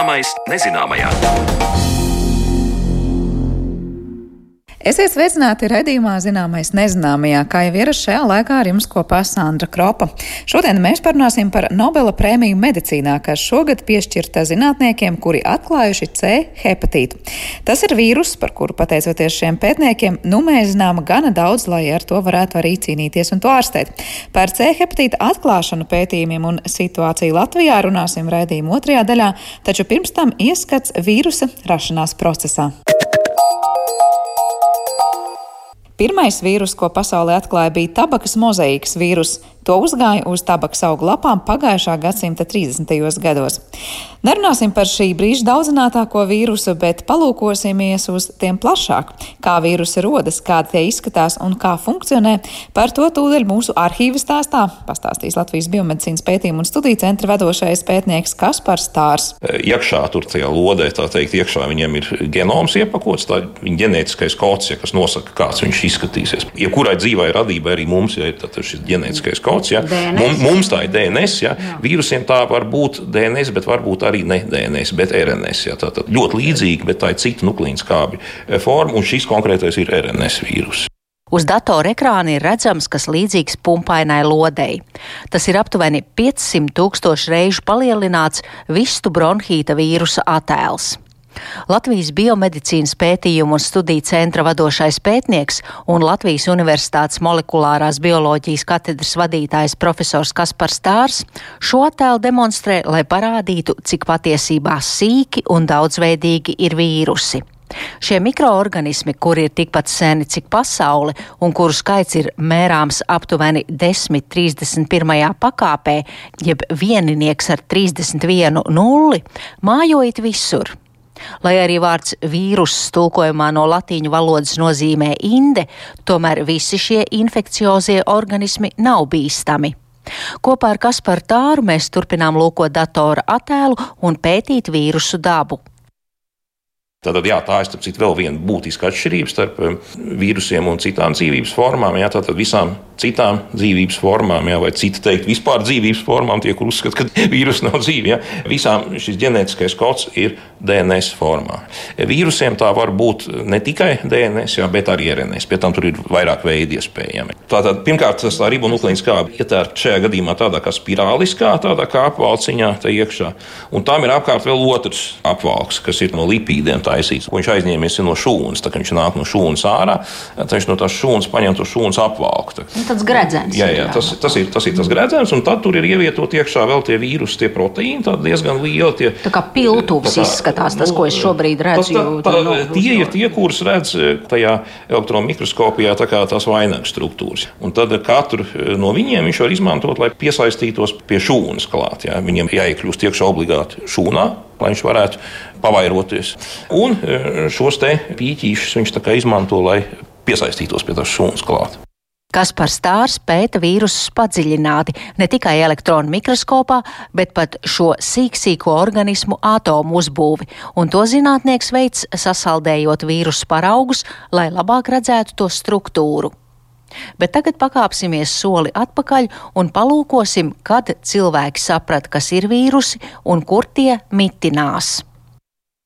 Zināmais nezināmajā. Esiet sveicināti redzījumā zināmais nezināmajā, kā jau ierasts šajā laikā ar jums kopā Sandra Kropa. Šodien mēs parunāsim par Nobela prēmiju medicīnā, kas šogad piešķirta zinātniekiem, kuri atklājuši C hepatītu. Tas ir vīrus, par kuru pateicoties šiem pētniekiem, nu mēs zinām gana daudz, lai ar to varētu arī cīnīties un to ārstēt. Par C hepatīta atklāšanu pētījumiem un situāciju Latvijā runāsim raidījuma otrajā daļā, taču pirms tam ieskats vīrusa rašanās procesā. Pirmais vīrus, ko pasaulē atklāja, bija tabakas mozaīkas vīrus. To uzgāja uz tabakas augu lapām pagājušā gadsimta 30. gados. Nerunāsim par šī brīža daudzinātāko vīrusu, bet palūkosimies uz tiem plašāk. Kā vīrusi rodas, kādi tie izskatās un kā funkcionē, par to tūdaļ mūsu arhīvas stāstā pastāstīs Latvijas biomedicīnas pētījumu un studiju centra vadošais pētnieks Kaspars Stārs. Iekšā tur tajā lodē, tā teikt, iekšā viņiem ir genoms iepakots, tā ir ģenētiskais kods, ja, kas nosaka, kāds viņš izskatīsies. Jebkurai ja dzīvai radībai arī mums ja, ir šis ģenētiskais kods. Ja. Mums, mums tā ir DNS, ja. Jā. vīrusiem tā var būt DNS, bet varbūt arī ne DNS, bet RNS. Ja. Tā ir ļoti līdzīga, bet tā ir cita nuklīna skābja forma, un šis konkrētais ir RNS vīrus. Uz datora ekrāna ir redzams, kas līdzīgs pumpainai lodei. Tas ir aptuveni 500 tūkstošu reižu palielināts vistu bronhīta vīrusa attēls. Latvijas biomedicīnas pētījumu un studiju centra vadošais pētnieks un Latvijas Universitātes molekulārās bioloģijas katedras vadītājs profesors Kaspars Stārs šo attēlu demonstrē, lai parādītu, cik patiesībā sīki un daudzveidīgi ir vīrusi. Šie mikroorganismi, kuri ir tikpat seni cik pasaule un kuru skaits ir mērāms aptuveni 10, 31. pakāpē, jeb vieninieks ar 31 nulli, mājojot visur. Lai arī vārds vīrus tulkojumā no latīņu valodas nozīmē inde, tomēr visi šie infekciozie organismi nav bīstami. Kopā ar Kasparu Tāru mēs turpinām lūkot datora attēlu un pētīt vīrusu dabu. Tātad, jā, tā ir citu, vēl viena būtiska atšķirība starp um, vīrusiem un citām dzīvības formām. Jā, tātad visām citām dzīvības formām, jā, vai citi teikt, vispār dzīvības formām, tie, kur uzskata, ka vīrus nav dzīve, jā, visām šis ģenētiskais kods ir DNS formā. Vīrusiem tā var būt ne tikai DNS, jā, bet arī RNS. Pie tam tur ir vairāk veidi iespējami. Tātad, pirmkārt, tas tā ribonuklīns skābe ietērta šajā gadījumā tādā kā spirāliskā, tādā kā apvalciņā iekšā, un tam ir apkārt vēl otrs apvalks, kas ir no lipīdiem taisīts, ko viņš aizņēmies no šūnas. Tā, viņš nāk no šūnas ārā, tad viņš no tās šūnas paņem to šūnas apvalku. Tā. Nu, tāds gredzens. Jā, jā, tas, tas, ir, tas ir tas gredzens, un tad tur ir ievietot iekšā vēl tie vīrusi, tie proteīni, diezgan lieli. Tie, tā kā piltuvs izskatās tas, nu, ko es šobrīd redzu. Tas, tā, tā, no, tie ir tie, kurus redz eh, tajā elektron mikroskopijā, tā kā tās vainagu struktūras. Un tad katru eh, no viņiem viņš var izmantot, lai piesaistītos pie šūnas klāt. Jā. Viņam jāiekļūst iekšā obligāti šūnā, lai viņš varētu pavairoties. Un e, šos te pīķīšus viņš izmanto, lai piesaistītos pie tās šūnas klāt. Kaspars Stārs pēta vīrusus padziļināti ne tikai elektronu mikroskopā, bet pat šo sīksīko organismu atomu uzbūvi, un to zinātnieks veids sasaldējot vīrusu paraugus, lai labāk redzētu to struktūru. Bet tagad pakāpsimies soli atpakaļ un palūkosim, kad cilvēki saprata, kas ir vīrusi un kur tie mitinās.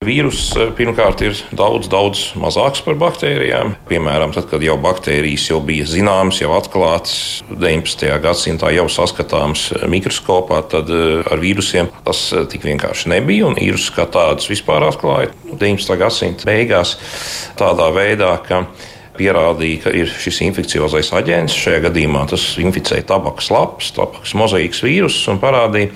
Vīruss eh, pirmkārt ir daudz, daudz mazāks par baktērijām. Piemēram, tad, kad jau baktērijas jau bija zināmas, jau atklātas 19. gadsimtā, jau saskatāmas eh, mikroskopā, tad eh, ar vīrusiem tas tik vienkārši nebija. Un vīrusus kā tādus vispār atklāja 19. gadsimta beigās tādā veidā, ka pierādīja, ka ir šis infekciozais aģents. Šajā gadījumā tas inficēja tabakas lapas, tabakas mozaīkas vīrusus un parādīja,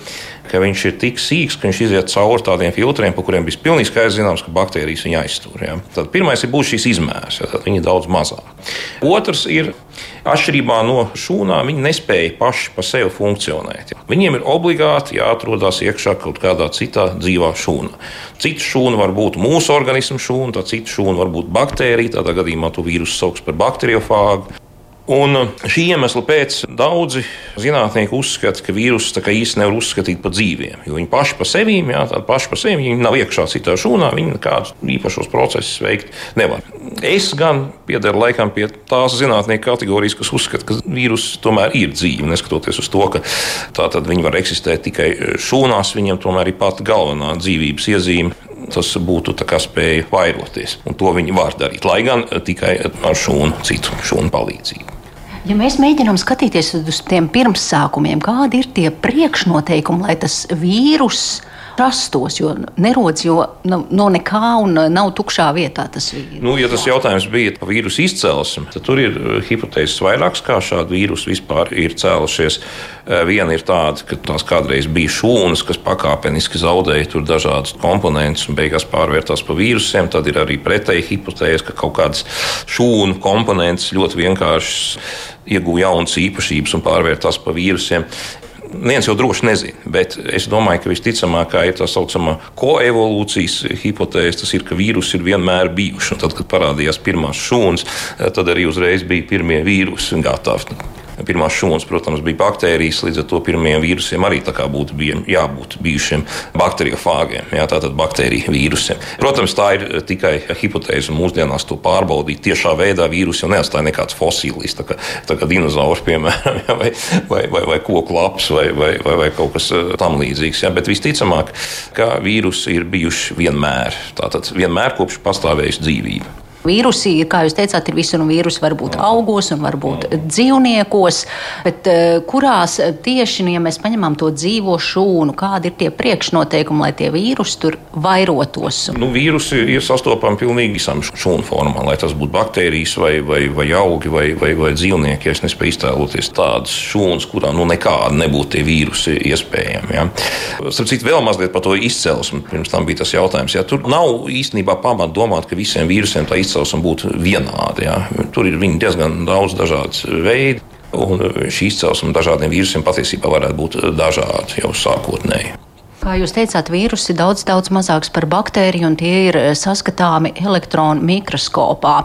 ka viņš ir tik sīks, ka viņš iziet cauri tādiem filtriem, pa kuriem bija pilnīgi skaidrs zināms, ka baktērijas viņu aiztur. Ja. Tad pirmais ir būs šīs izmērs, ja, tad viņi ir daudz mazāk. Otrs ir Atšķirībā no šūnām, viņi nespēja paši pa sevi funkcionēt. Viņiem ir obligāti jāatrodas iekšā kaut kādā citā dzīvā šūnā. Cita šūna var būt mūsu organismu šūna, tā cita šūna var būt baktērija. Tādā gadījumā to vīrusu sauc par bakteriofāgu. Un šī iemesla pēc daudzi zinātnieki uzskata, ka vīrusus īstenībā nevar uzskatīt par dzīviem. Jo viņi paši par sevi, jā, paši par sevi viņi nav iekšā citā šūnā, viņi nekādus īpašos procesus veikt nevar. Es gan piedaru laikam pie tās zinātnieku kategorijas, kas uzskata, ka vīruss tomēr ir dzīve, neskatoties uz to, ka viņi var eksistēt tikai šūnās, viņiem tomēr ir pati galvenā dzīvības iezīme tas būtu spēja vairoties. Un to viņi var darīt, lai gan tikai ar šūnu, citu šūnu palīdzību. Ja mēs mēģinām skatīties uz tiem pirmsākumiem, kādi ir tie priekšnoteikumi, lai tas vīruss rastos, jo nerodas jo no, no nekā un nav tukšā vietā tas vīrus. Nu, ja tas jautājums bija par vīrusu izcelsmi, tad tur ir eh, hipotēzes vairākas, kā šādi vīrusi vispār ir cēlušies. Eh, viena ir tāda, ka tās kādreiz bija šūnas, kas pakāpeniski zaudēja dažādus komponentus un beigās pārvērtās par vīrusiem. Tad ir arī pretēji hipotēze, ka kaut kādas šūnu komponentes ļoti vienkārši ieguva jaunas īpašības un pārvērtās par vīrusiem. Neviens jau droši nezina, bet es domāju, ka visticamākā ir tā saucamā koevolūcijas hipotēze. Tas ir, ka vīrusi ir vienmēr bijuši. Un tad, kad parādījās pirmās šūnas, tad arī uzreiz bija pirmie vīrusi gatavi. Pirmās šūnas, protams, bija baktērijas, līdz ar to pirmajiem vīrusiem arī būtu bija jābūt bijušiem bakteriofāgiem, jā, tātad baktēriju vīrusiem. Protams, tā ir tikai hipotēze, mūsdienās to pārbaudīt tiešā veidā vīrusu jau neatstāja nekāds fosīlijs, tā kā, tā kā dinozaurs, piemēram, jā, vai, vai, vai, vai koku laps vai, vai, vai, vai kaut kas eh, tam līdzīgs. Jā, bet visticamāk, ka vīrusi ir bijuši vienmēr, tātad vienmēr kopš pastāvējusi dzīvība. Vīrusi kā jūs teicāt, ir visur, un vīrusi var būt augos un var būt dzīvniekos. Bet uh, kurās tieši, nu, ja mēs paņemam to dzīvo šūnu, kādi ir tie priekšnoteikumi, lai tie vīrusi tur vairotos? Nu, vīrusi ir sastopami pilnīgi visam šūnu formām, lai tas būtu baktērijas vai, vai, vai augi vai, vai, vai dzīvnieki. Es nespēju iztēloties tādas šūnas, kurām nu, nekādi nebūtu tie vīrusi iespējami. Ja. Starp citu, vēl mazliet par to izcelsmi. Pirms tam bija tas jautājums. Ja. Tur nav īstenībā pamata domāt, ka visiem vīrusiem tā izcelsme izcelsme būtu vienāda. Ja. Tur ir diezgan daudz dažādas veidi. Un šī izcelsme dažādiem vīrusiem patiesībā varētu būt dažāda jau sākotnēji. Kā jūs teicāt, vīrusi ir daudz, daudz mazāks par baktēriju, un tie ir saskatāmi elektronu mikroskopā.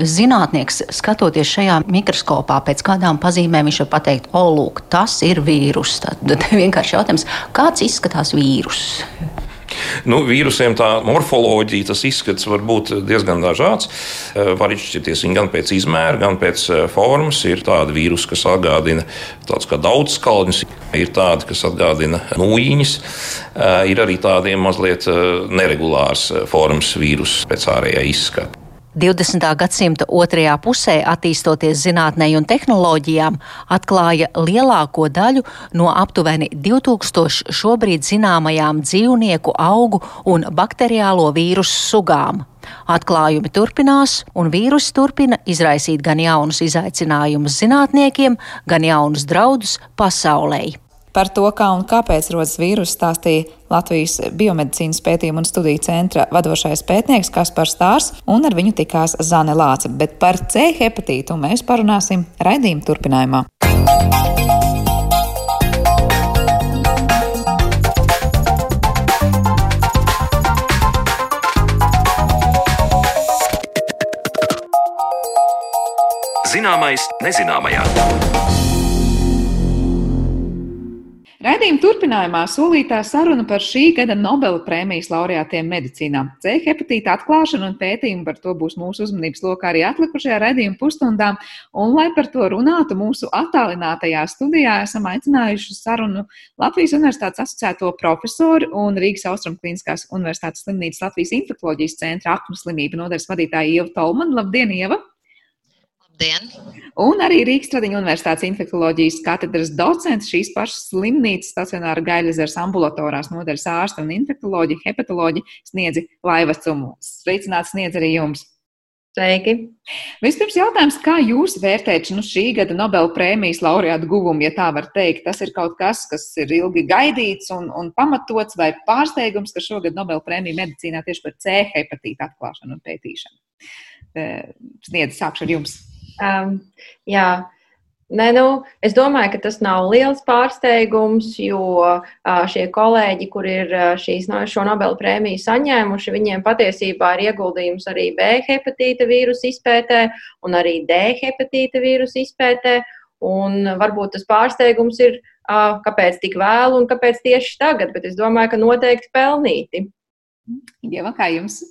Zinātnieks, skatoties šajā mikroskopā, pēc kādām pazīmēm viņš var pateikt, o, lūk, tas ir vīrus. Tad vienkārši jautājums, kāds izskatās vīrus? Nu, vīrusiem tā morfoloģija, tas izskats var būt diezgan dažāds. Eh, var izšķirties gan pēc izmēra, gan pēc eh, formas. Ir tādi vīrusi, kas atgādina tādus kā daudzskalņus, ir tādi, kas atgādina nūjiņas. Eh, ir arī tādi mazliet neregulārs formas vīrusu pēc ārējā izskata. 20. gadsimta otrajā pusē, attīstoties zinātnē un tehnoloģijām, atklāja lielāko daļu no aptuveni 2000 šobrīd zināmajām dzīvnieku, augu un bakteriālo vīrusu sugām. Atklājumi turpinās, un vīrusi turpina izraisīt gan jaunus izaicinājumus zinātniekiem, gan jaunus draudus pasaulē. Par to, kā un kāpēc rodas vīrusu, stāstīja Latvijas biomedicīnas pētījuma un studiju centra vadošais pētnieks Kaspars Stārs, un ar viņu tikās Zane Lāce. Bet par C hepatītu mēs parunāsim raidījuma turpinājumā. Zināmais nezināmajā. Raidījuma turpinājumā solītā saruna par šī gada Nobela prēmijas laureātiem medicīnā. C hepatīta atklāšana un pētījumi par to būs mūsu uzmanības lokā arī atlikušajā raidījuma pusstundā. Un, lai par to runātu, mūsu attālinātajā studijā esam aicinājuši sarunu Latvijas Universitātes asociēto profesoru un Rīgas Austrum Kliniskās Universitātes slimnīcas Latvijas infektuoloģijas centra aknu slimību nodaļas vadītāju Ievu Tolmanu. Labdien, Ieva! Labdien! Un arī Rīgas Tradiņu Universitātes infektuoloģijas katedras docents šīs pašas slimnīcas stacionāra gaļazars ambulatorās nodaļas ārsta un infektuoloģija, hepatoloģija sniedzi laivacumu. Sveicināts sniedz arī jums! Sveiki! Vispirms jautājums, kā jūs vērtējat nu, šī gada Nobela prēmijas laureātu guvumu, ja tā var teikt? Tas ir kaut kas, kas ir ilgi gaidīts un, un pamatots, vai pārsteigums, ka šogad Nobela prēmija medicīnā tieši par C hepatītu atklāšanu un pētīšanu? Sniedz, sākšu ar jums. Um, jā, Ne, nu, es domāju, ka tas nav liels pārsteigums, jo šie kolēģi, kur ir šīs, šo Nobela prēmiju saņēmuši, viņiem patiesībā ir ieguldījums arī B hepatīta vīrusu izpētē un arī D hepatīta vīrusu izpētē. Un varbūt tas pārsteigums ir, kāpēc tik vēlu un kāpēc tieši tagad, bet es domāju, ka noteikti pelnīti. Ieva, kā jums?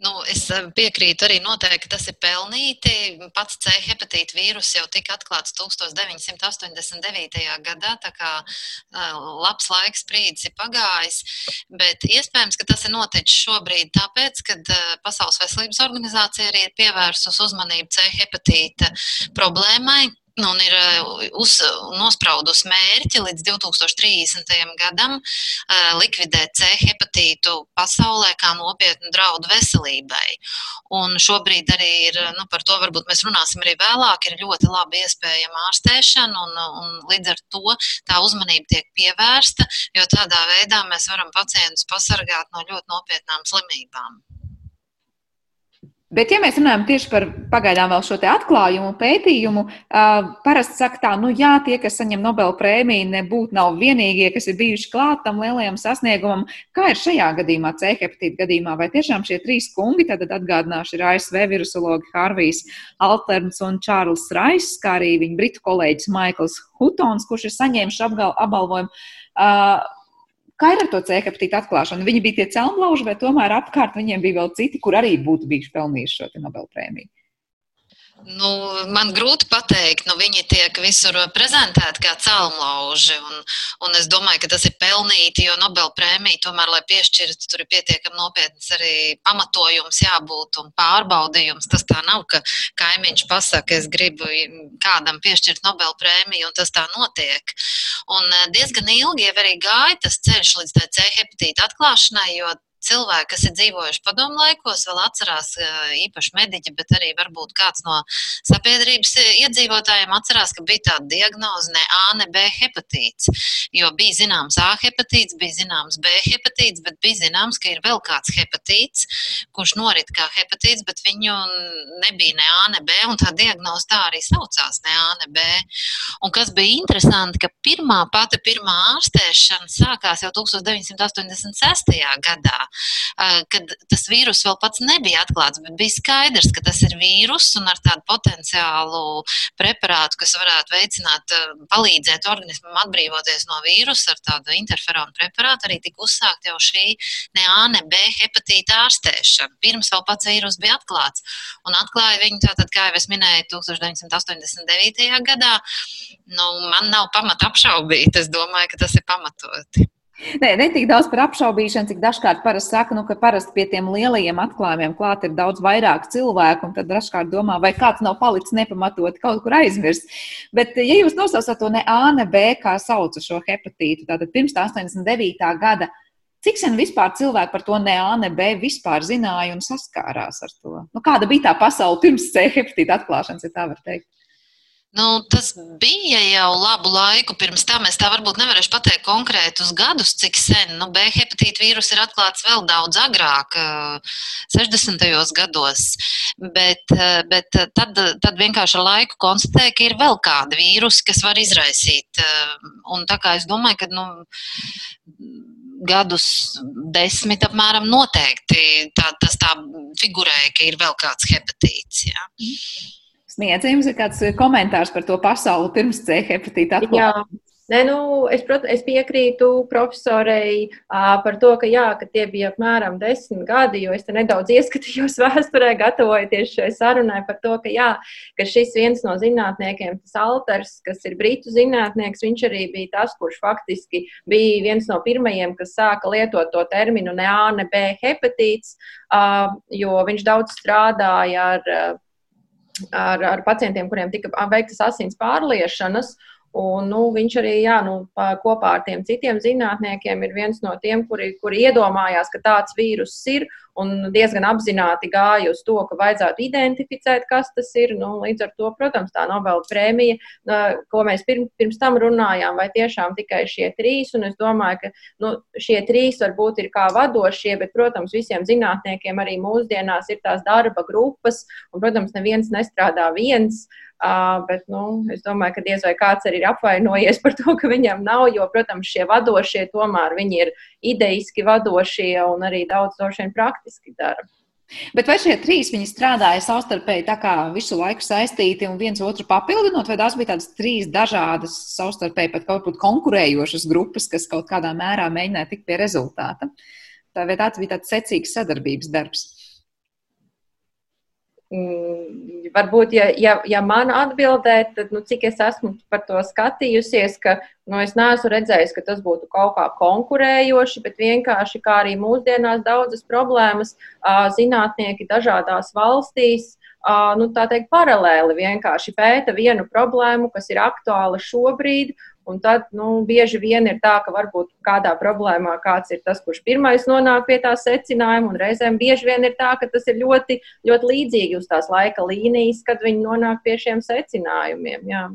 Nu, es eh, piekrītu arī noteikti, tas ir pelnīti. Pats C hepatīta vīrus jau tika atklāts 1989. gadā, tā kā uh, labs laiks brīdis ir pagājis. Bet iespējams, ka tas ir noticis šobrīd tāpēc, ka uh, Pasaules veselības organizācija arī ir pievērsus uzmanību C hepatīta problēmai un ir uh, uz, nospraudus mērķi līdz 2030. gadam uh, likvidēt C hepatītu pasaulē kā nopietnu draudu veselībai. Un šobrīd arī ir, nu, par to varbūt mēs runāsim arī vēlāk, ir ļoti labi iespējama ārstēšana, un, un līdz ar to tā uzmanība tiek pievērsta, jo tādā veidā mēs varam pacientus pasargāt no ļoti nopietnām slimībām. Bet, ja mēs runājam tieši par pagaidām vēl šo atklājumu, pētījumu, uh, parasti saka tā, nu jā, tie, kas saņem Nobela prēmiju, nebūtu nav vienīgie, kas ir bijuši klāt tam lielajam sasniegumam. Kā ir šajā gadījumā, C hepatīta gadījumā, vai tiešām šie trīs kungi, tad atgādināšu, ir ASV virusologi Harvijs Alterns un Čārls Rais, kā arī viņa britu kolēģis Maikls Hutons, kurš ir saņēmis apbalvojumu. Uh, Kā ir ar to C hepatītu atklāšanu? Viņi bija tie celmlauži, vai tomēr apkārt viņiem bija vēl citi, kur arī būtu bijuši pelnījuši šo Nobel prēmiju? Nu, man grūti pateikt, nu, viņi tiek visur prezentēti kā cēlonlauži. Un, un es domāju, ka tas ir pelnīti, jo Nobela prēmija tomēr, lai piešķirtu, tur ir pietiekami nopietns arī pamatojums jābūt un pārbaudījums. Tas tā nav, ka kaimiņš pasaka, es gribu kādam piešķirt Nobela prēmiju, un tas tā notiek. Un eh, diezgan ilgi jau arī gāja tas ceļš līdz tā C hepatīta atklāšanai, jo cilvēki, kas ir dzīvojuši padomu laikos, vēl atcerās īpaši mediķi, bet arī varbūt kāds no sabiedrības iedzīvotājiem atcerās, ka bija tāda diagnoze ne A, ne B hepatīts. Jo bija zināms A hepatīts, bija zināms B hepatīts, bet bija zināms, ka ir vēl kāds hepatīts, kurš norit kā hepatīts, bet viņu nebija ne A, ne B, un tā diagnoze tā arī saucās ne A, ne B. Un kas bija interesanti, ka pirmā pati pirmā ārstēšana sākās jau 1986. gadā kad tas vīrus vēl pats nebija atklāts, bet bija skaidrs, ka tas ir vīrus un ar tādu potenciālu preparātu, kas varētu veicināt, palīdzēt organismam atbrīvoties no vīrusa ar tādu interferonu preparātu, arī tika uzsākt jau šī ne A, ne B hepatīta ārstēšana. Pirms vēl pats vīrus bija atklāts. Un atklāja viņu tātad, kā jau es minēju, 1989. gadā. Nu, man nav pamata apšaubīt. Es domāju, ka tas ir pamatoti. Nē, ne tik daudz par apšaubīšanu, cik dažkārt parasti saka, nu, ka parasti pie tiem lielajiem atklājumiem klāt ir daudz vairāk cilvēku, un tad dažkārt domā, vai kāds nav palicis nepamatot kaut kur aizmirst. Bet, ja jūs nosaucat to ne A, ne B, kā sauca šo hepatītu, tātad pirms 89. gada, cik sen vispār cilvēki par to ne A, ne B vispār zināja un saskārās ar to? Nu, kāda bija tā pasaule pirms C hepatīta atklāšanas, ja tā var teikt? Nu, tas bija jau labu laiku pirms tam. Es tā varbūt nevarēšu pateikt konkrētus gadus, cik sen. Nu, B hepatīta vīrus ir atklāts vēl daudz agrāk, 60. gados. Bet, bet tad, tad vienkārši ar laiku konstatēja, ka ir vēl kādi vīrusi, kas var izraisīt. Un tā kā es domāju, ka. Nu, gadus desmit apmēram noteikti tā, tas tā figurēja, ka ir vēl kāds hepatīts. Jā. Mm. Sniedz, jums ir kāds komentārs par to pasauli pirms C hepatīta atklāšanas? Nē, nu, es, prot, es piekrītu profesorei uh, par to, ka, jā, ka tie bija apmēram desmit gadi, jo es te nedaudz ieskatījos vēsturē, gatavojoties šai sarunai par to, ka, jā, ka šis viens no zinātniekiem, tas Alters, kas ir britu zinātnieks, viņš arī bija tas, kurš faktiski bija viens no pirmajiem, kas sāka lietot to terminu ne A, ne B hepatīts, uh, jo viņš daudz strādāja ar. Uh, ar, ar pacientiem, kuriem tika veiktas asins pārliešanas. Un, nu, viņš arī jā, nu, kopā ar tiem citiem zinātniekiem ir viens no tiem, kuri, kuri iedomājās, ka tāds vīrus ir un diezgan apzināti gāja uz to, ka vajadzētu identificēt, kas tas ir. Nu, līdz ar to, protams, tā Nobela prēmija, ko mēs pirms, pirms tam runājām, vai tiešām tikai šie trīs, es domāju, ka nu, šie trīs varbūt ir kā vadošie, bet, protams, visiem zinātniekiem arī mūsdienās ir tās darba grupas, un, protams, neviens nestrādā viens. Uh, bet nu, es domāju, ka diez vai kāds arī ir apvainojies par to, ka viņam nav, jo, protams, šie vadošie tomēr ir ideiski vadošie un arī daudz droši vien praktiski dara. Bet vai šie trīs strādāja savstarpēji tā kā visu laiku saistīti un viens otru papildinot, vai tās bija tādas trīs dažādas, savstarpēji pat kaut kādā konkurējošas grupas, kas kaut kādā mērā mēģināja tikt pie rezultāta? Tā vai tāds bija tāds secīgs sadarbības darbs? Mm, varbūt, ja, ja, ja man atbildēt, tad nu, cik es esmu par to skatījusies, ka nu, es neesmu redzējis, ka tas būtu kaut kā konkurējoši, bet vienkārši kā arī mūsdienās daudzas problēmas zinātnieki dažādās valstīs. Nu, tā teikt, paralēli vienkārši pēta vienu problēmu, kas ir aktuāla šobrīd, Un tad nu, bieži vien ir tā, ka varbūt kādā problēmā kāds ir tas, kurš pirmais nonāk pie tā secinājuma, un reizēm bieži vien ir tā, ka tas ir ļoti, ļoti līdzīgi uz tās laika līnijas, kad viņi nonāk pie šiem secinājumiem. Jā.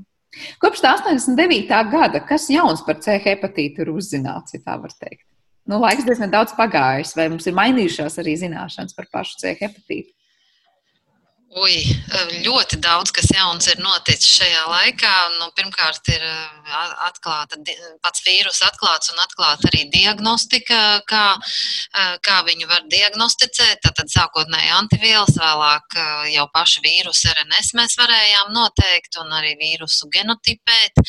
Kopš 89. gada, kas jauns par C hepatītu ir uzzināts, ja tā var teikt? Nu, laiks diezgan daudz pagājis, vai mums ir mainījušās arī zināšanas par pašu C hepatītu? Ui, ļoti daudz kas jauns ir noticis šajā laikā. Nu, pirmkārt, ir atklāta pats vīrus, atklāts un atklāta arī diagnostika, kā, kā viņu var diagnosticēt. Tātad sākotnēji antivielas, vēlāk jau pašu vīrusu RNS mēs varējām noteikt un arī vīrusu genotipēt.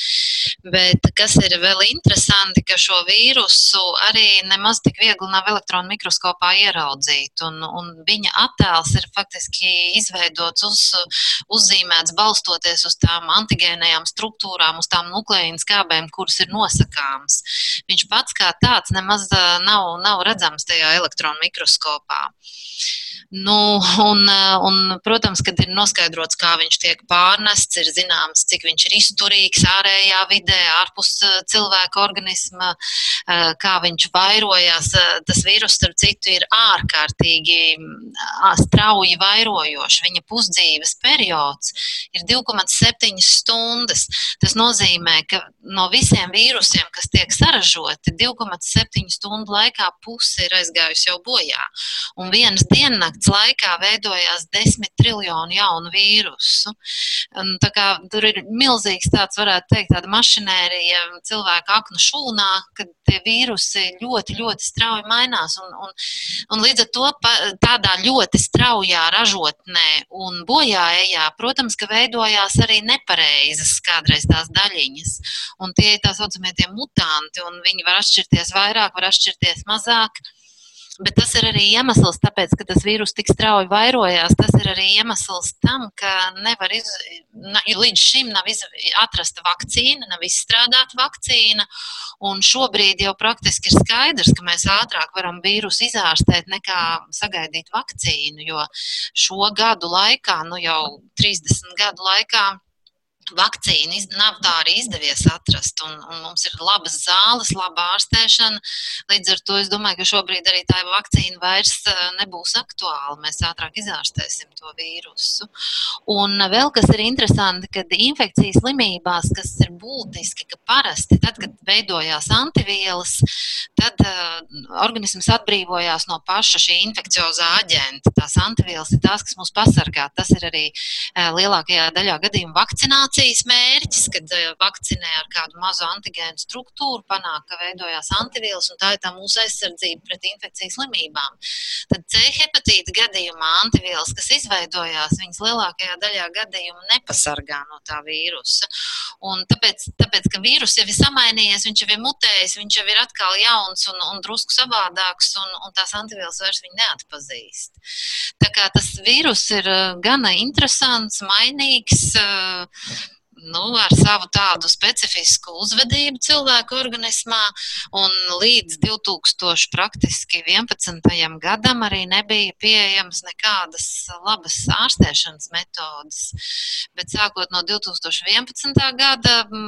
Bet kas ir vēl interesanti, ka šo vīrusu arī nemaz tik viegli nav elektronu mikroskopā ieraudzīt. Un, un viņa attēls ir faktiski izveidots izveidots, uz, uzzīmēts balstoties uz tām antigēnajām struktūrām, uz tām nukleīnu skābēm, kuras ir nosakāmas. Viņš pats kā tāds nemaz nav, nav redzams tajā elektronu mikroskopā. Nu, un, un, protams, kad ir noskaidrots, kā viņš tiek pārnests, ir zināms, cik viņš ir izturīgs ārējā vidē, ārpus cilvēka organisma, kā viņš vairojās. Tas vīrus, starp citu, ir ārkārtīgi strauji vairojošs. Viņa pusdzīves periods ir 2,7 stundas. Tas nozīmē, ka no visiem vīrusiem, kas tiek saražoti, 2,7 stundu laikā puse ir aizgājusi jau bojā. Un vienas diennakts laikā veidojās 10 triljoni jaunu vīrusu. Un, kā, tur ir milzīgs tāds, varētu teikt, tāda mašinērija cilvēka aknu šūnā, kad tie vīrusi ļoti, ļoti strauji mainās. Un, un, un līdz ar to pa, tādā ļoti straujā ražotnē un bojājā, protams, ka veidojās arī nepareizas kādreiz tās daļiņas. Un tie ir tā saucamie mutanti, un viņi var atšķirties vairāk, var atšķirties mazāk. Bet tas ir arī iemesls, tāpēc, ka tas vīrus tik strauji vairojās. Tas ir arī iemesls tam, ka nevar iz, na, līdz šim nav iz, atrasta vakcīna, nav izstrādāta vakcīna. Un šobrīd jau praktiski ir skaidrs, ka mēs ātrāk varam vīrusu izārstēt nekā sagaidīt vakcīnu. Jo šo gadu laikā, nu jau 30 gadu laikā, vakcīnu nav tā arī izdevies atrast. Un, un mums ir labas zāles, laba ārstēšana. Līdz ar to es domāju, ka šobrīd arī tā vakcīna vairs eh, nebūs aktuāla. Mēs ātrāk izārstēsim to vīrusu. Un vēl kas ir interesanti, kad infekcijas slimībās, kas ir būtiski, ka parasti tad, kad veidojās antivielas, tad uh, organisms atbrīvojās no paša šī infekciozā aģenta. Tās antivielas ir tās, kas mūs pasargā. Tas ir arī uh, lielākajā daļā gadījumu vakcinācija vakcīnas mērķis, kad eh, vakcinē ar kādu mazu antigēnu struktūru, panāk, ka veidojās antivielas, un tā ir tā mūsu aizsardzība pret infekcijas slimībām. Tad C hepatīta gadījumā antivielas, kas izveidojās, viņas lielākajā daļā gadījumu nepasargā no tā vīrusa. Un tāpēc, tāpēc, ka vīrus jau ir samainījies, viņš jau ir mutējis, viņš jau ir atkal jauns un, un drusku savādāks, un, un tās antivielas vairs viņu neatpazīst. Tā kā tas vīrus ir eh, gana interesants, mainīgs. Uh, nu, ar savu tādu specifisku uzvedību cilvēku organismā, un līdz 2011. gadam arī nebija pieejams nekādas labas ārstēšanas metodas. Bet sākot no 2011. gada un,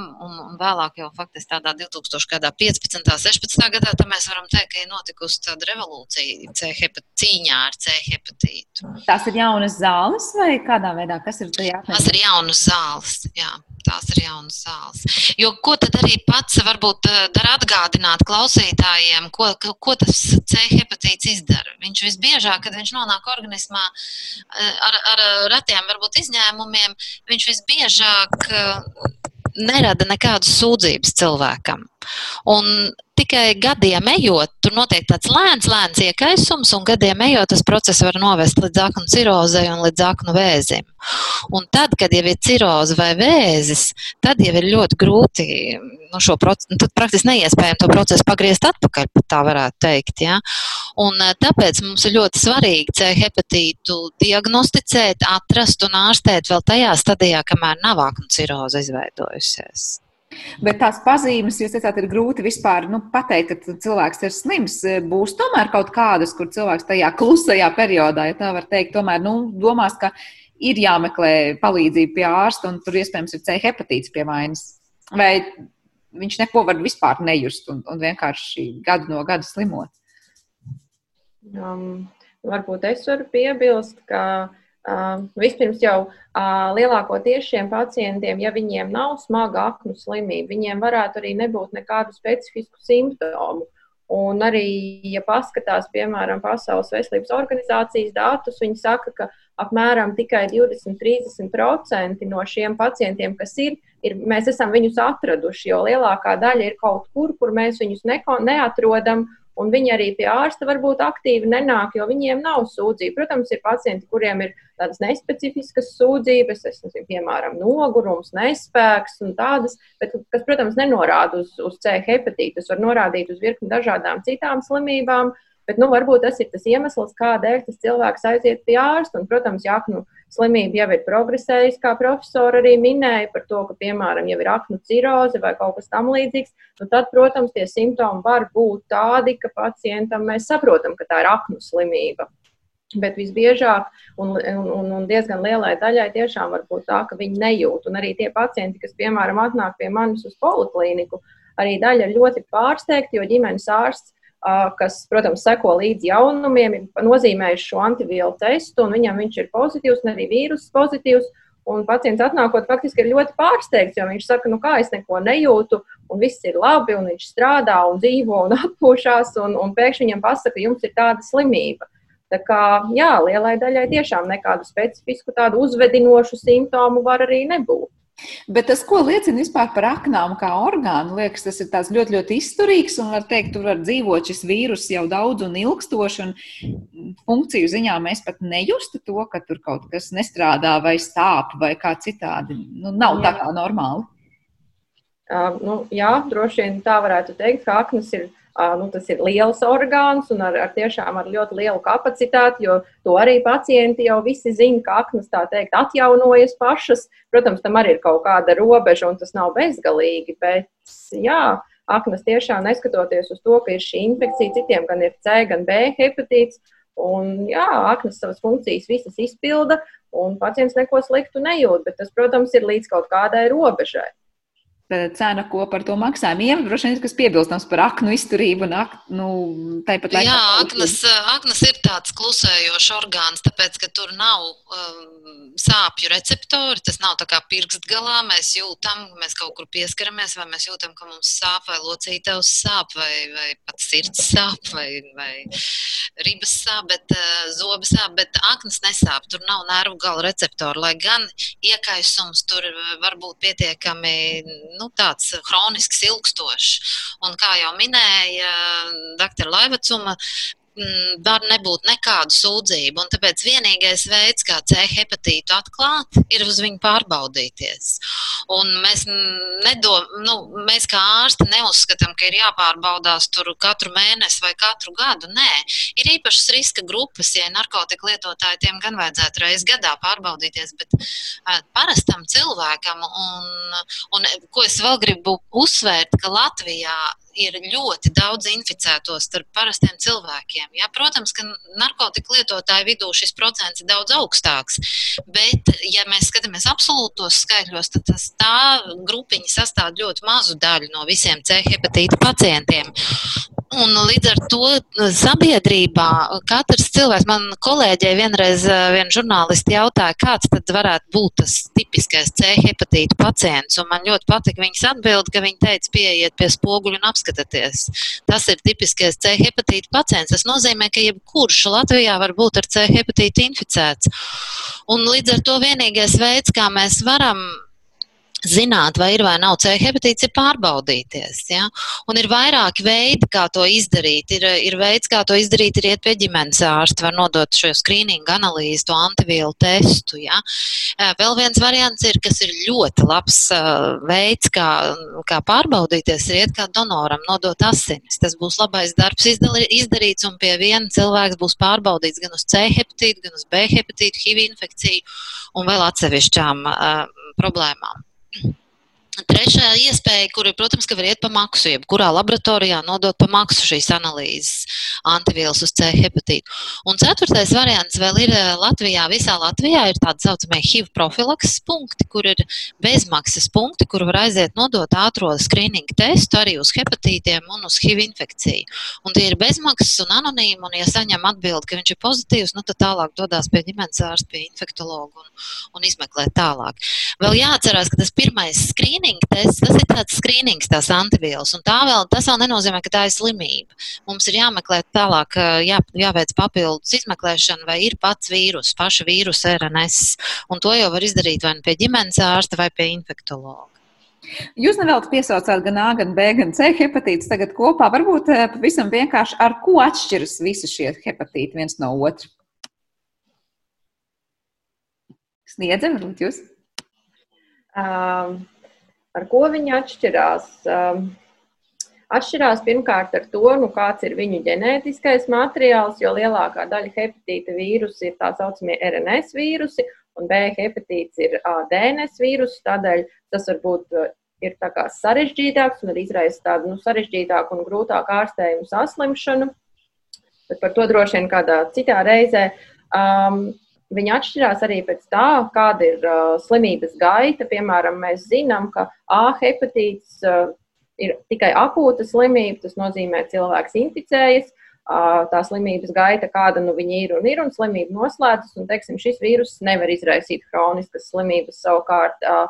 un vēlāk jau faktiski tādā 2015. un 16. gadā, tad mēs varam teikt, ka ir notikusi tāda revolūcija C cīņā ar C hepatītu. Tās ir jaunas zāles vai kādā veidā? Kas ir tajā? Tas ir jaunas zāles, jā tās ir jaunas zāles. Jo ko tad arī pats varbūt eh, dara atgādināt klausītājiem, ko, ko tas C hepatīts izdara? Viņš visbiežāk, kad viņš nonāk organismā eh, ar, ar retiem varbūt izņēmumiem, viņš visbiežāk eh, nerada nekādas sūdzības cilvēkam. Un tikai gadiem ejot, tur notiek tāds lēns, lēns iekaisums, un gadiem ejot, tas process var novest līdz aknu cirozei un līdz aknu vēzim. Un tad, kad jau ir ciroze vai vēzis, tad jau ir ļoti grūti nu, šo procesu, nu, tad praktiski neiespējami to procesu pagriezt atpakaļ, pat tā varētu teikt. Ja? Un eh, tāpēc mums ir ļoti svarīgi C hepatītu diagnosticēt, atrast un ārstēt vēl tajā stadijā, kamēr nav aknu ciroze izveidojusies. Bet tās pazīmes, jūs teicāt, ir grūti vispār nu, pateikt, ka cilvēks ir slims. Būs tomēr kaut kādas, kur cilvēks tajā klusajā periodā, ja tā var teikt, tomēr nu, domās, ka ir jāmeklē palīdzība pie ārsta, un tur iespējams ir C hepatīts pie vainas. Vai viņš neko var vispār nejust un, un vienkārši gadu no gada slimot? Um, varbūt es varu piebilst, ka Vispirms jau lielākoties šiem pacientiem, ja viņiem nav smaga aknu slimība, viņiem varētu arī nebūt nekādu specifisku simptomu. Un arī, ja paskatās, piemēram, Pasaules veselības organizācijas datus, viņi saka, ka apmēram tikai 20-30% no šiem pacientiem, kas ir, ir, mēs esam viņus atraduši, jo lielākā daļa ir kaut kur, kur mēs viņus neko, neatrodam, un viņi arī pie ārsta varbūt aktīvi nenāk, jo viņiem nav sūdzība. Protams, ir pacienti, kuriem ir tādas nespecifiskas sūdzības, es nezinu, piemēram, nogurums, nespēks un tādas, bet kas, protams, nenorāda uz, uz C hepatītu, tas var norādīt uz virkni dažādām citām slimībām. Bet, nu, varbūt tas ir tas iemesls, kādēļ tas cilvēks aiziet pie ārsta. Un, protams, ja aknu slimība jau ir progresējusi, kā profesori arī minēja par to, ka, piemēram, jau ir aknu ciroze vai kaut kas tamlīdzīgs, nu, tad, protams, tie simptomi var būt tādi, ka pacientam mēs saprotam, ka tā ir aknu slimība. Bet visbiežāk un, un, un diezgan lielai daļai tiešām var būt tā, ka viņi nejūt. Un arī tie pacienti, kas, piemēram, atnāk pie manis uz poliklīniku, arī daļa ir ļoti pārsteigta, jo ģimenes ārsts kas, protams, seko līdzi jaunumiem, ir nozīmējis šo antivielu testu, un viņam viņš ir pozitīvs, un arī vīruss pozitīvs. Un pacients atnākot, faktiski ir ļoti pārsteigts, jo viņš saka, nu kā es neko nejūtu, un viss ir labi, un viņš strādā un dzīvo un atpūšas, un, un pēkšņi viņam pasaka, jums ir tāda slimība. Tā kā, jā, lielai daļai tiešām nekādu specifisku tādu uzvedinošu simptomu var arī nebūt. Bet tas, ko liecina vispār par aknām kā orgānu, liekas, tas ir ļoti, ļoti izturīgs un var teikt, tur var dzīvot šis vīrus jau daudz un ilgstoši. Un funkciju ziņā mēs pat nejustu to, ka tur kaut kas nestrādā vai stāp vai kā citādi. Nu, nav jā. tā kā normāli. Uh, nu, jā, droši vien tā varētu teikt, ka aknas ir nu, tas ir liels orgāns un ar, ar tiešām ar ļoti lielu kapacitāti, jo to arī pacienti jau visi zina, ka aknas tā teikt atjaunojas pašas. Protams, tam arī ir kaut kāda robeža un tas nav bezgalīgi, bet jā, aknas tiešām neskatoties uz to, ka ir šī infekcija, citiem gan ir C, gan B hepatīts. Un, jā, aknas savas funkcijas visas izpilda, un pacients neko sliktu nejūt, bet tas, protams, ir līdz kaut kādai robežai cena, ko par to maksājam. Ieva, droši vien, kas piebilstams par aknu izturību un ak, nu, tāpat laikā. Jā, aknas, aknas ir tāds klusējošs orgāns, tāpēc, ka tur nav um, sāpju receptori, tas nav tā kā pirkstgalā, mēs jūtam, mēs kaut kur pieskaramies, vai mēs jūtam, ka mums sāp, vai locītavs sāp, vai, vai pat sirds sāp, vai, vai ribas sāp, bet uh, zobi sāp, bet aknas nesāp, tur nav nervu gala receptori, lai gan iekaisums tur var būt pietiekami nu, tāds hronisks, ilgstošs. Un kā jau minēja dr. Laivacuma, var nebūt nekādu sūdzību. Tāpēc vienīgais veids, kā C hepatītu atklāt, ir uz viņu pārbaudīties. Un mēs, nedom, nu, mēs kā ārsti neuzskatām, ka ir jāpārbaudās tur katru mēnesi vai katru gadu. Nē, ir īpašas riska grupas, ja narkotiku lietotāji tiem gan vajadzētu reizes gadā pārbaudīties, bet uh, parastam cilvēkam, un, un ko es vēl gribu uzsvērt, ka Latvijā ir ļoti daudz inficēto starp parastiem cilvēkiem. Ja? Protams, ka narkotiku lietotāju vidū šis procents ir daudz augstāks, bet, ja mēs skatāmies absolūtos skaitļos, tad tas, tā grupiņa sastāv ļoti mazu daļu no visiem C hepatīta pacientiem. Un līdz ar to sabiedrībā katrs cilvēks, man kolēģei vienreiz viena žurnālisti jautāja, kāds tad varētu būt tas tipiskais C hepatīta pacients. Un man ļoti patika viņas atbild, ka viņa teica, pieiet pie spoguļa un apskatieties. Tas ir tipiskais C hepatīta pacients. Tas nozīmē, ka jebkurš Latvijā var būt ar C hepatītu inficēts. Un līdz ar to vienīgais veids, kā mēs varam zināt, vai ir vai nav C hepatīts, ir pārbaudīties. Ja? Un ir vairāki veidi, kā to izdarīt. Ir, ir veids, kā to izdarīt, ir iet pie ģimenes ārsta, var nodot šo skrīningu analīzi, to antivielu testu. Ja? Vēl viens variants ir, kas ir ļoti labs veids, kā, kā pārbaudīties, ir iet kā donoram, nodot asinis. Tas būs labais darbs izdarīts, un pie viena cilvēks būs pārbaudīts gan uz C hepatītu, gan uz B hepatītu, HIV infekciju un vēl atsevišķām uh, problēmām. Trešā iespēja, kur, protams, ka var iet pa maksu, jebkurā laboratorijā nodot pa maksu šīs analīzes antivielas uz C hepatītu. Un ceturtais variants vēl ir eh, Latvijā, visā Latvijā ir tādi saucamie HIV profilakses punkti, kur ir bezmaksas punkti, kur var aiziet nodot ātro skrīningu testu arī uz hepatītiem un uz HIV infekciju. Un tie ir bezmaksas un anonīmi, un ja saņem atbildi, ka viņš ir pozitīvs, nu tad tālāk dodās pie ģimenes ārsta, pie infektologa un, un izmeklē tālāk. Vēl jāatcerās, ka tas pirmais skrīnings skrīninga tests, tas ir tāds skrīnings, tās antivielas, un tā vēl, tas vēl nenozīmē, ka tā ir slimība. Mums ir jāmeklē tālāk, jā, jāveic papildus izmeklēšana, vai ir pats vīrus, paša vīrusa RNS, un to jau var izdarīt vai nu pie ģimenes ārsta vai pie infektologa. Jūs nevēlat piesaucāt gan A, gan B, gan C hepatītus tagad kopā. Varbūt pavisam vienkārši ar ko atšķiras visi šie hepatīti viens no otra? Sniedzam, varbūt jūs? Um, Ar ko viņi atšķirās? Um, atšķirās pirmkārt ar to, nu, kāds ir viņu ģenētiskais materiāls, jo lielākā daļa hepatīta vīrusu ir tā saucamie RNS vīrusi, un B hepatīts ir DNS vīrusu. Tādēļ tas varbūt ir sarežģītāks un izraisa tādu nu, sarežģītāku un grūtāku ārstējumu saslimšanu. Bet par to droši vien kādā citā reizē. Um, Viņi atšķirās arī pēc tā, kāda ir uh, slimības gaita. Piemēram, mēs zinām, ka A hepatīts uh, ir tikai akūta slimība. Tas nozīmē, ka cilvēks inficējas. Uh, tā slimības gaita, kāda nu viņa ir un ir, un slimība noslēdzas. Un, teiksim, šis vīrus nevar izraisīt chroniskas slimības. Savukārt uh,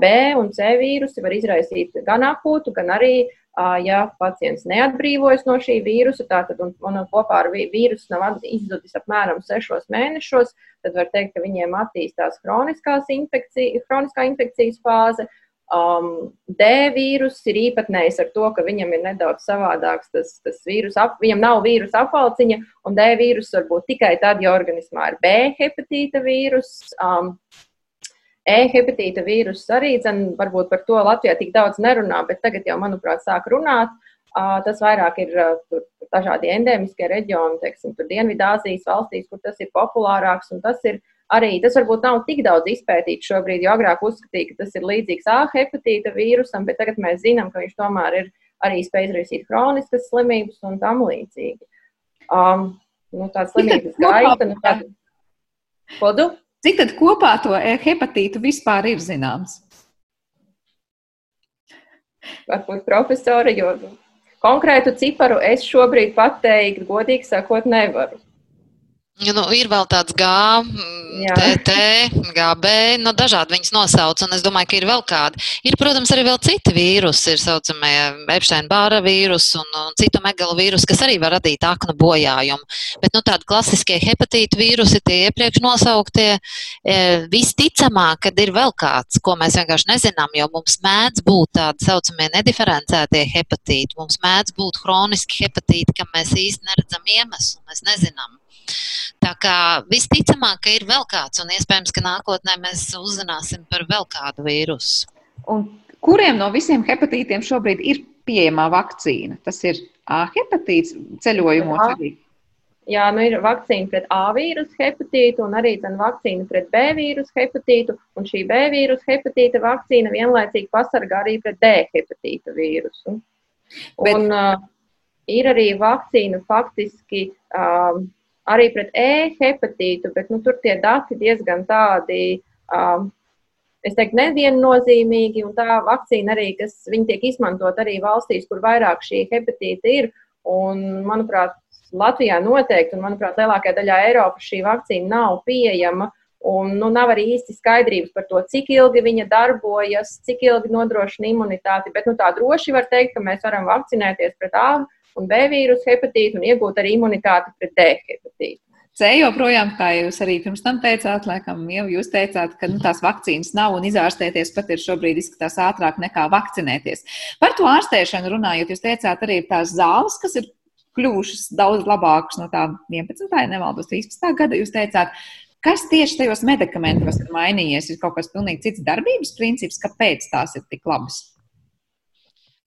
B un C vīrusi var izraisīt gan akūtu, gan arī uh, ja pacients neatbrīvojas no šī vīrusa, tātad un, un kopā ar vīrusu nav izzudis apmēram sešos mēnešos, tad var teikt, ka viņiem attīstās infekcija, chroniskā infekcijas fāze. Um, D vīrus ir īpatnējs ar to, ka viņam ir nedaudz savādāks tas, tas vīrus, ap, viņam nav vīrusa apvalciņa, un D vīrus var būt tikai tad, ja organismā ir B hepatīta vīrus. Um, E-hepatīta vīruss arī, dzen, varbūt par to Latvijā tik daudz nerunā, bet tagad jau, manuprāt, sāk runāt. Tas vairāk ir tur, dažādi endēmiskie reģioni, teiksim, Dienvidāzijas valstīs, kur tas ir populārāks. Tas ir arī, tas varbūt nav tik daudz izpētīts šobrīd, jo agrāk uzskatīja, ka tas ir līdzīgs A hepatīta vīrusam, bet tagad mēs zinām, ka viņš tomēr ir arī spējis izraisīt kroniskas slimības un tam līdzīgi. Um, nu, tāda slimības gaita, nu, tāda. Kodu? Cik tad kopā to hepatītu vispār ir zināms? Varbūt profesori, jo konkrētu ciparu es šobrīd pateikt, godīgi sakot, nevaru. Nu, ir vēl tāds G, TT, GB, nu, dažādi viņas nosauc, un es domāju, ka ir vēl kādi. Ir, protams, arī vēl citi vīrusi, ir saucamie Epstein-Bāra vīrusi un, un citu megalu vīrusi, kas arī var radīt aknu bojājumu. Bet, nu, tādi klasiskie hepatītu vīrusi, tie iepriekš nosauktie, e, visticamāk, kad ir vēl kāds, ko mēs vienkārši nezinām, jo mums mēdz būt tādi saucamie nediferencētie hepatīti, mums mēdz būt hroniski hepatīti, kam mēs īsti neredzam iemeslu, mēs nezinām. Tā kā visticamāk, ka ir vēl kāds, un iespējams, ka nākotnē mēs uzzināsim par vēl kādu vīrusu. Un kuriem no visiem hepatītiem šobrīd ir pieejamā vakcīna? Tas ir A hepatīts ceļojumos arī. Jā, nu ir vakcīna pret A vīrusu hepatītu un arī vakcīna pret B vīrusu hepatītu. Un šī B vīrusu hepatīta vakcīna vienlaicīgi pasargā arī pret D hepatīta vīrusu. Bet... Un uh, ir arī vakcīna faktiski. Uh, arī pret e-hepatītu, bet nu, tur tie dati diezgan tādi. Um, Es teiktu, neviennozīmīgi, un tā vakcīna arī, kas tiek izmantot arī valstīs, kur vairāk šī hepatīta ir. Un, manuprāt, Latvijā noteikti, un, manuprāt, lielākajā daļā Eiropas šī vakcīna nav pieejama. Un, nu, nav arī īsti skaidrības par to, cik ilgi viņa darbojas, cik ilgi nodrošina imunitāti. Bet nu, tā droši var teikt, ka mēs varam vakcinēties pret A un B vīrusu hepatītu un iegūt arī imunitāti pret D hepatītu. C joprojām, kā jūs arī pirms tam teicāt, laikam jau jūs teicāt, ka nu, tās vakcīnas nav un izārstēties pat ir šobrīd izskatās ātrāk nekā vakcinēties. Par to ārstēšanu runājot, jūs teicāt arī tās zāles, kas ir kļuvušas daudz labākas no tā 11. ja nemaldos 13. gada. Jūs teicāt, kas tieši tajos medikamentos ir mainījies? Ir kaut kas pilnīgi cits darbības princips, kāpēc tās ir tik labas?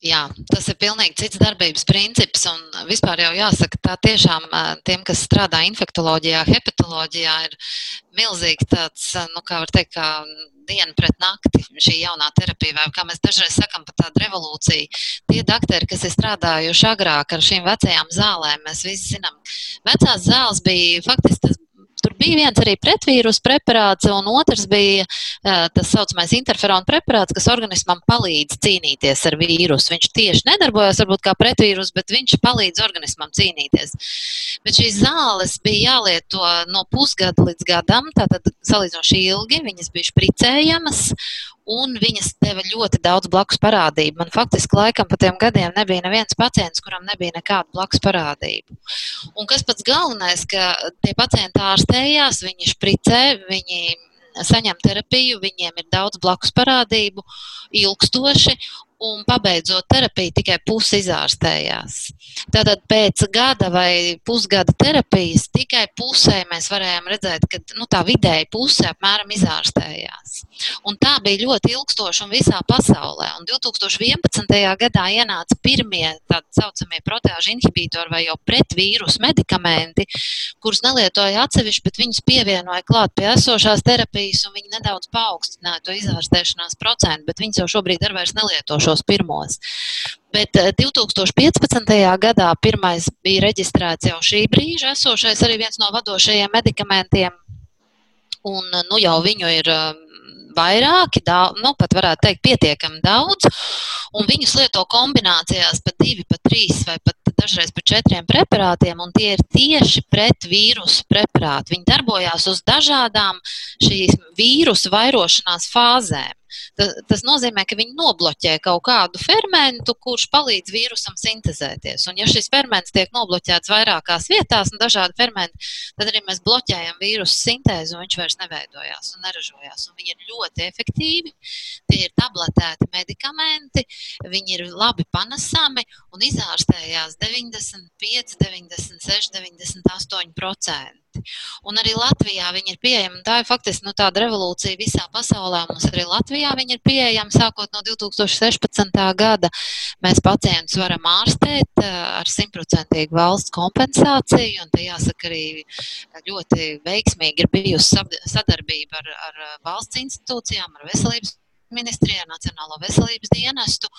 Jā, tas ir pilnīgi cits darbības princips. Un vispār jau jāsaka, tā tiešām tiem, kas strādā infektuoloģijā, hepatoloģijā, ir milzīgs tāds, nu, kā var teikt, kā diena pret nakti šī jaunā terapija, vai kā mēs dažreiz sakam, pat tāda revolūcija. Tie doktori, kas ir strādājuši agrāk ar šīm vecajām zālēm, mēs visi zinām, vecās zāles bija faktiski tas bija viens arī pretvīrus preparāts, un otrs bija tas saucamais interferona preparāts, kas organismam palīdz cīnīties ar vīrusu. Viņš tieši nedarbojas varbūt kā pretvīrus, bet viņš palīdz organismam cīnīties. Bet šīs zāles bija jālieto no pusgada līdz gadam, tātad salīdzinoši ilgi, viņas bija špricējamas, un viņas deva ļoti daudz blakus parādību. Man faktiski laikam pa tiem gadiem nebija neviens pacients, kuram nebija nekāda blakus parādību. Un kas pats galvenais, ka tie pacienti ārstējās, viņi špricē, viņi saņem terapiju, viņiem ir daudz blakus parādību, ilgstoši, un pabeidzot terapiju, tikai pusi izārstējās. Tātad pēc gada vai pusgada terapijas tikai pusē mēs varējām redzēt, ka nu, tā vidēji puse apmēram izārstējās. Un tā bija ļoti ilgstoša un visā pasaulē. Un 2011. gadā ienāca pirmie tā saucamie proteāžu inhibitori vai jau pretvīrusu medikamenti, kurus nelietoja atsevišķi, bet viņus pievienoja klāt pie esošās terapijas, un viņi nedaudz paaugstināja to izārstēšanās procentu, bet viņus jau šobrīd ar vairs nelieto šos pirmos. Bet 2015. Eh, gadā pirmais bija reģistrēts jau šī brīža esošais arī viens no vadošajiem medikamentiem. Un nu, jau viņu ir eh, vairāki, daudz, nu, pat varētu teikt, pietiekami daudz. Un viņus lieto kombinācijās pat divi, pat trīs vai pat dažreiz par četriem preparātiem, un tie ir tieši pret vīrusu preparāti. Viņi darbojās uz dažādām šīs vīrusu vairošanās fāzēm. Tas, tas nozīmē, ka viņi nobloķē kaut kādu fermentu, kurš palīdz vīrusam sintēzēties. Un, ja šis ferments tiek nobloķēts vairākās vietās, un dažādi fermenti, tad arī mēs bloķējam vīrusu sintēzi, un viņš vairs neveidojās un neražojās. Un viņi ir ļoti efektīvi. Tie ir tabletēti medikamenti, viņi ir labi panesami un izārstējās 95, 96, 98%. Un arī Latvijā viņi ir pieejami. Tā ir faktiski nu, tāda revolūcija visā pasaulē. Mums arī Latvijā viņi ir pieejami sākot no 2016. gada. Mēs pacientus varam ārstēt eh, ar simtprocentīgu valsts kompensāciju. Un te jāsaka arī ļoti veiksmīgi ir bijusi sadarbība ar, ar valsts institūcijām, ar veselības ministrijā, Nacionālo veselības dienestu,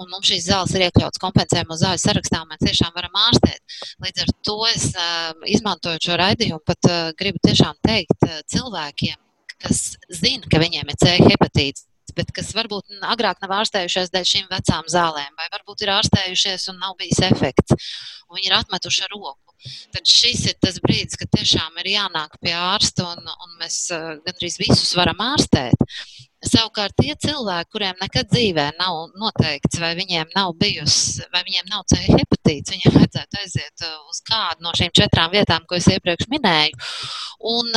un mums šīs zāles ir iekļautas kompensējumu zāļu sarakstā, mēs tiešām varam ārstēt. Līdz ar to es uh, izmantojot šo raidījumu, pat uh, gribu tiešām teikt uh, cilvēkiem, kas zina, ka viņiem ir C hepatīts, bet kas varbūt agrāk nav ārstējušies dēļ šīm vecām zālēm, vai varbūt ir ārstējušies un nav bijis efekts, un viņi ir atmetuši ar roku. tad šis ir tas brīdis, kad tiešām ir jānāk pie ārsta un, un mēs gandrīz visus varam ārstēt. Savukārt tie cilvēki, kuriem nekad dzīvē nav noteikts, vai viņiem nav bijusi, vai viņiem nav C hepatīts, viņiem vajadzētu aiziet uz kādu no šīm četrām vietām, ko es iepriekš minēju. Un,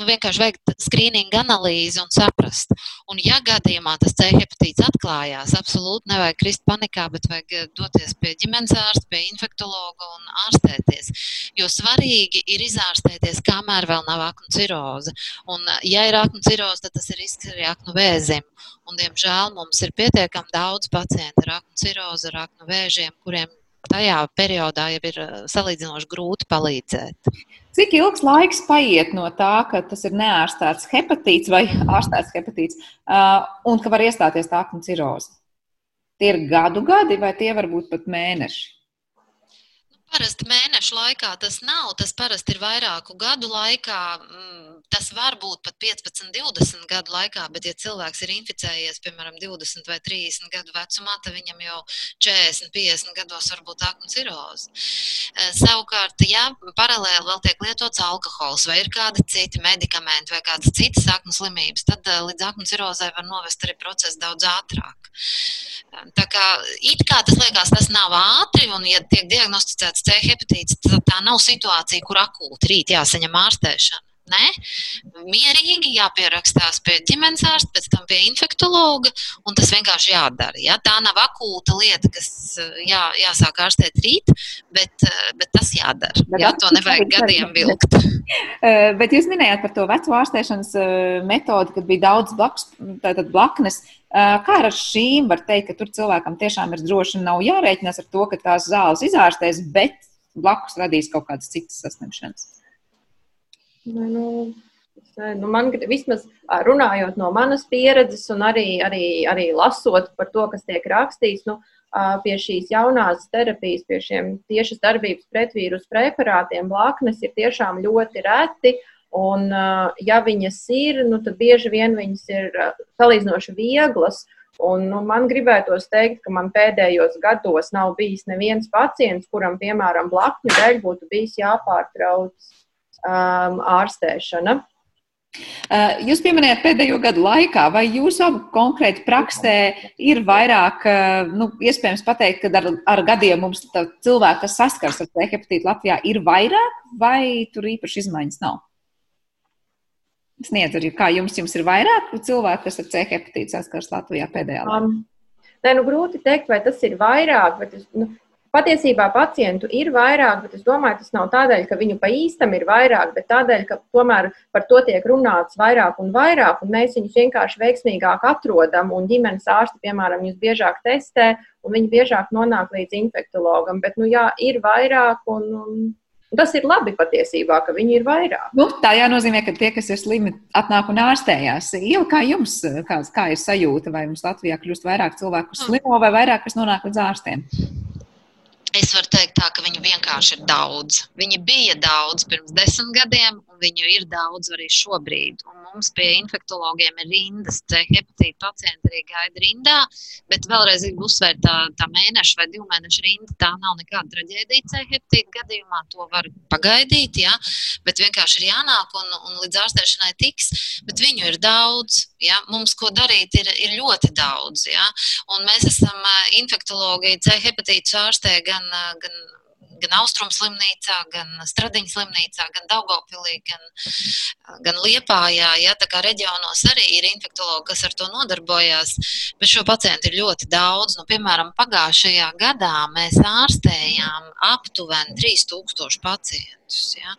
nu, vienkārši veikt skrīninga analīzi un saprast. Un, ja gadījumā tas C hepatīts atklājās, absolūti nevajag krist panikā, bet vajag eh, doties pie ģimenes ārsta, pie infektologa un ārstēties. Jo svarīgi ir izārstēties, kamēr vēl nav aknu ciroze. Un, eh, ja ir aknu ciroze, tad tas ir risks arī aknu vēzim. Un, diemžēl mums ir pietiekami daudz pacientu ar aknu cirozi, ar aknu vēžiem, kuriem tajā periodā jau ir eh, salīdzinoši grūti palīdzēt. Cik ilgs laiks paiet no tā, ka tas ir neārstēts hepatīts vai ārstēts hepatīts, uh, un ka var iestāties tā aknu ciroze? Tie ir gadu gadi vai tie var būt pat mēneši? Parasti mēnešu laikā tas nav. Tas parasti ir vairāku gadu laikā. Mm, tas var būt pat 15, 20 gadu laikā, bet, ja cilvēks ir inficējies, piemēram, 20 vai 30 gadu vecumā, tad viņam jau 40, 50 gados var būt aknu ciroze. Eh, savukārt, ja paralēli vēl tiek lietots alkohols vai ir kādi citi medikamenti vai kādas citas aknu slimības, tad eh, līdz aknu cirozē var novest arī process daudz ātrāk. Tā kā it kā tas liekas, tas nav ātri, un, ja tiek diagnosticēts C hepatīts, tā nav situācija, kur akūti rīt jāsaņem ārstēšana. Nē, mierīgi jāpierakstās pie ģimenes ārsta, pēc tam pie infektologa, un tas vienkārši jādara. Ja? Tā nav akūta lieta, kas jā, jāsāk ārstēt rīt, bet, bet tas jādara. Bet jā, to nevajag gadiem vilkt. Eh, bet jūs minējāt par to veco ārstēšanas metodi, kad bija daudz blakus, blaknes. Kā ar šīm var teikt, ka tur cilvēkam tiešām ir droši nav jārēķinās ar to, ka tās zāles izārstēs, bet blakus radīs kaut kādas citas saslimšanas? Nu, nu, man vismaz runājot no manas pieredzes, un arī, arī, arī lasot par to, kas tiek rakstīts, nu, pie šīs jaunās terapijas, pie šiem tiešas darbības pretvīrus preparātiem, blaknes ir tiešām ļoti reti. Un, ja viņas ir, nu, tad bieži vien viņas ir salīdzinoši vieglas. Un, nu, man gribētos teikt, ka man pēdējos gados nav bijis neviens pacients, kuram, piemēram, blakņu dēļ būtu bijis jāpārtrauc um, ārstēšana. Uh, jūs pieminējāt pēdējo gadu laikā, vai jūsu konkrēti praksē ir vairāk, uh, nu, iespējams pateikt, ka ar, ar gadiem mums cilvēki, kas saskars ar C hepatītu Latvijā, ir vairāk, vai tur īpaši izmaiņas nav? Sniedz arī, kā jums, jums ir vairāk cilvēku, kas ar C hepatītu saskars Latvijā pēdējā laikā? Um, Nē, nu, grūti pateikt, vai tas ir vairāk, bet es, nu, Patiesībā pacientu ir vairāk, bet es domāju, tas nav tādēļ, ka viņu pa īstam ir vairāk, bet tādēļ, ka tomēr par to tiek runāts vairāk un vairāk, un mēs viņus vienkārši veiksmīgāk atrodam, un ģimenes ārsti, piemēram, viņus biežāk testē, un viņi biežāk nonāk līdz infektologam. Bet, nu, jā, ir vairāk, un, un Un tas ir labi patiesībā, ka viņi ir vairāk. Nu, tā jānozīmē, ka tie, kas ir slimi, atnāk un ārstējās. Iela, kā jums, kā, kā ir sajūta, vai mums Latvijā kļūst vairāk cilvēku slimo vai vairāk, kas nonāk līdz ārstiem? Es varu teikt, tā, ka viņu vienkārši ir daudz. Viņi bija daudz pirms desmit gadiem, viņu ir daudz arī šobrīd. Un mums pie infektologiem ir rindas, hepatīta pacienti arī gaida rindā, bet vēlreiz gribu uzsvērt, tā, tā mēneša vai divu mēnešu rinda, tā nav nekāda traģēdija C hepatīta gadījumā, to var pagaidīt, ja? bet vienkārši ir jānāk un, un līdz ārstēšanai tiks, bet viņu ir daudz. Ja? Mums, ko darīt, ir, ir ļoti daudz. Ja? Un mēs esam infektologi C hepatītu ārstē gan, gan gan Austrum slimnīcā, gan Stradiņas slimnīcā, gan Daugopilī, gan, gan Liepājā. Ja, tā kā reģionos arī ir infektologi, kas ar to nodarbojās, bet šo pacientu ir ļoti daudz. Nu, piemēram, pagājušajā gadā mēs ārstējām aptuveni 3000 pacientu gadus. Ja?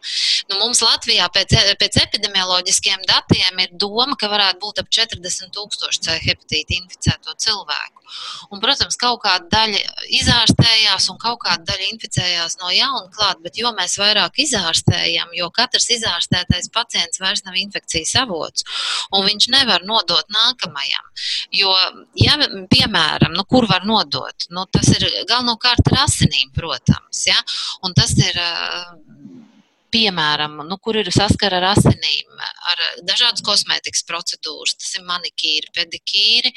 Nu, mums Latvijā pēc, pēc epidemioloģiskiem datiem ir doma, ka varētu būt ap 40 tūkstoši C hepatīti inficēto cilvēku. Un, protams, kaut kāda daļa izārstējās un kaut kāda daļa inficējās no jauna klāt, bet jo mēs vairāk izārstējam, jo katrs izārstētais pacients vairs nav infekcijas avots, un viņš nevar nodot nākamajam. Jo, ja, piemēram, nu, kur var nodot, nu, tas ir galvenokārt ar asinīm, protams, ja? un tas ir piemēram, nu, kur ir saskara ar asinīm, ar dažādas kosmētikas procedūras. Tas ir manikīri, pedikīri,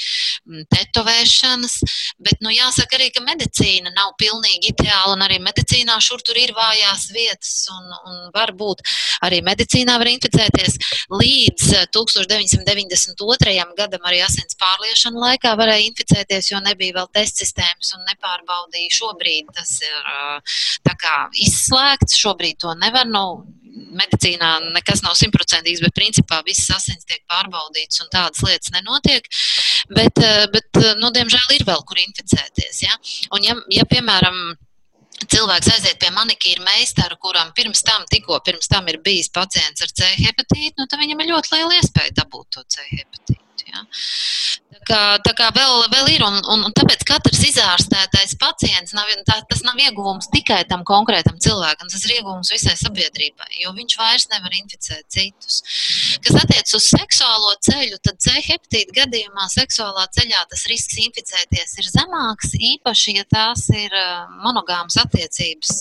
tetovēšanas, bet, nu, jāsaka arī, ka medicīna nav pilnīgi ideāla, un arī medicīnā šur tur ir vājās vietas, un, un varbūt arī medicīnā var inficēties. Līdz 1992. gadam arī asins pārliešana laikā varēja inficēties, jo nebija vēl test sistēmas un nepārbaudīja. Šobrīd tas ir kā, izslēgts, šobrīd to nevar. Nu, medicīnā nekas nav simtprocentīgs, bet principā visas asins tiek pārbaudītas un tādas lietas nenotiek. Bet, eh, bet eh, nu, diemžēl ir vēl kur inficēties. Ja? Un, ja, ja piemēram, cilvēks aiziet pie manikīra meistara, kuram pirms tam, tikko pirms tam ir bijis pacients ar C hepatītu, nu, tad viņam ir ļoti liela iespēja dabūt to C hepatītu. Ja? Kā, tā kā vēl, vēl ir, un, un, un tāpēc katrs izārstētais pacients nav, tā, tas nav ieguvums tikai tam konkrētam cilvēkam, tas ir ieguvums visai sabiedrībai, jo viņš vairs nevar inficēt citus. Kas attiec uz seksuālo ceļu, tad C hepatīta gadījumā seksuālā ceļā tas risks inficēties ir zemāks, īpaši, ja tās ir monogāmas attiecības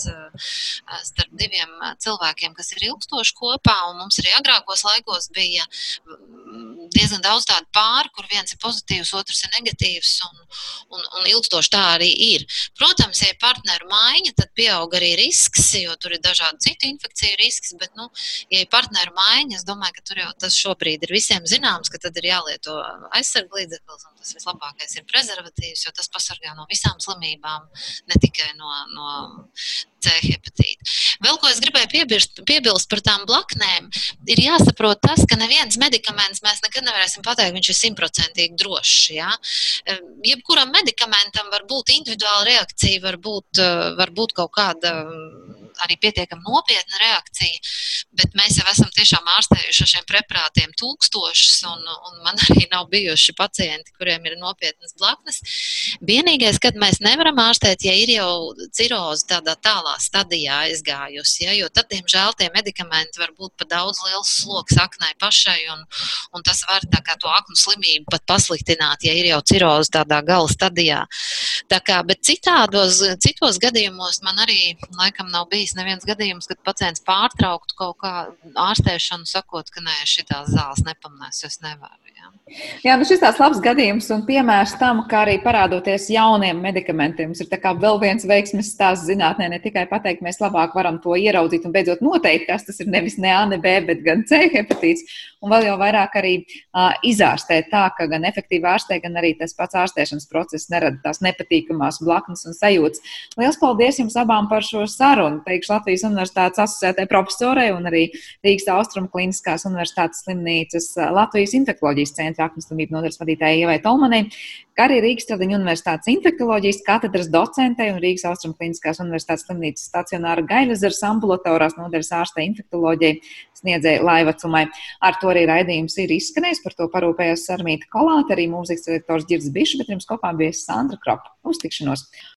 starp diviem cilvēkiem, kas ir ilgstoši kopā, un mums arī agrākos laikos bija diezgan daudz tādu pāri, kur viens ir pozitīvs, otrs ir negatīvs, un, un, un ilgstoši tā arī ir. Protams, ja ir partneru maiņa, tad pieaug arī risks, jo tur ir dažādi citu infekciju risks, bet, nu, ja ir partneru maiņa, es domāju, ka tur jau tas šobrīd ir visiem zināms, ka tad ir jālieto aizsarglīdzeklis, un tas vislabākais ir prezervatīvs, jo tas pasargā no visām slimībām, ne tikai no, no C hepatīta. Vēl ko es gribēju piebirst, piebilst par tām blaknēm, ir jāsaprot tas, ka neviens medikaments mēs nekad nevarēsim pateikt, viņš ir simtprocentīgi drošs. Ja? Jebkuram medikamentam var būt individuāla reakcija, var būt, var būt kaut kāda arī pietiekami nopietna reakcija, bet mēs jau esam tiešām ārstējuši ar šiem preparātiem tūkstošus, un, un man arī nav bijuši pacienti, kuriem ir nopietnas blaknes. Vienīgais, kad mēs nevaram ārstēt, ja ir jau ciroze tādā tālā stadijā aizgājusi, ja, jo tad, diemžēl, tie medikamenti var būt pa daudz liels sloks aknai pašai, un, un tas var tā kā to aknu slimību pat pasliktināt, ja ir jau ciroze tādā gala stadijā. Tā kā, bet citādos, citos gadījumos man arī laikam nav bijis bijis neviens gadījums, kad pacients pārtrauktu kaut kā ārstēšanu, sakot, ka nē, šitās zāles nepamanās, es nevaru. Jā, nu šis tāds labs gadījums un piemērs tam, kā arī parādoties jauniem medikamentiem. Mums ir vēl viens veiksmes stāsts zinātnē, ne tikai pateikt, mēs labāk varam to ieraudzīt un beidzot noteikt, kas tas ir nevis ne A, ne B, bet gan C hepatīts. Un vēl jau vairāk arī uh, izārstēt tā, ka gan efektīvi ārstē, gan arī tas pats ārstēšanas process nerada tās nepatīkamās blaknes un sajūtas. Lielas paldies jums abām par šo sarunu! Teikšu Latvijas Universitātes asociētai profesorai un arī Rīgas Austrum Kliniskās Universitātes slimnīcas Latvijas infekoloģijas centra aknaslimību nodaļas vadītājai Ievai Tolmanai, kā arī Rīgas Stradiņa Universitātes infekoloģijas katedras docentei un Rīgas Austrum Kliniskās Universitātes slimnīcas stacionāra Gailezers ambulatorās nodaļas ārstei infekoloģijai sniedzēja laivacumai. Ar to arī raidījums ir izskanējis, par to parūpējās Sarmīta Kolāte, arī mūzikas redaktors Girds Bišs, bet jums kopā bija Sandra Kropa. Uz tikšanos!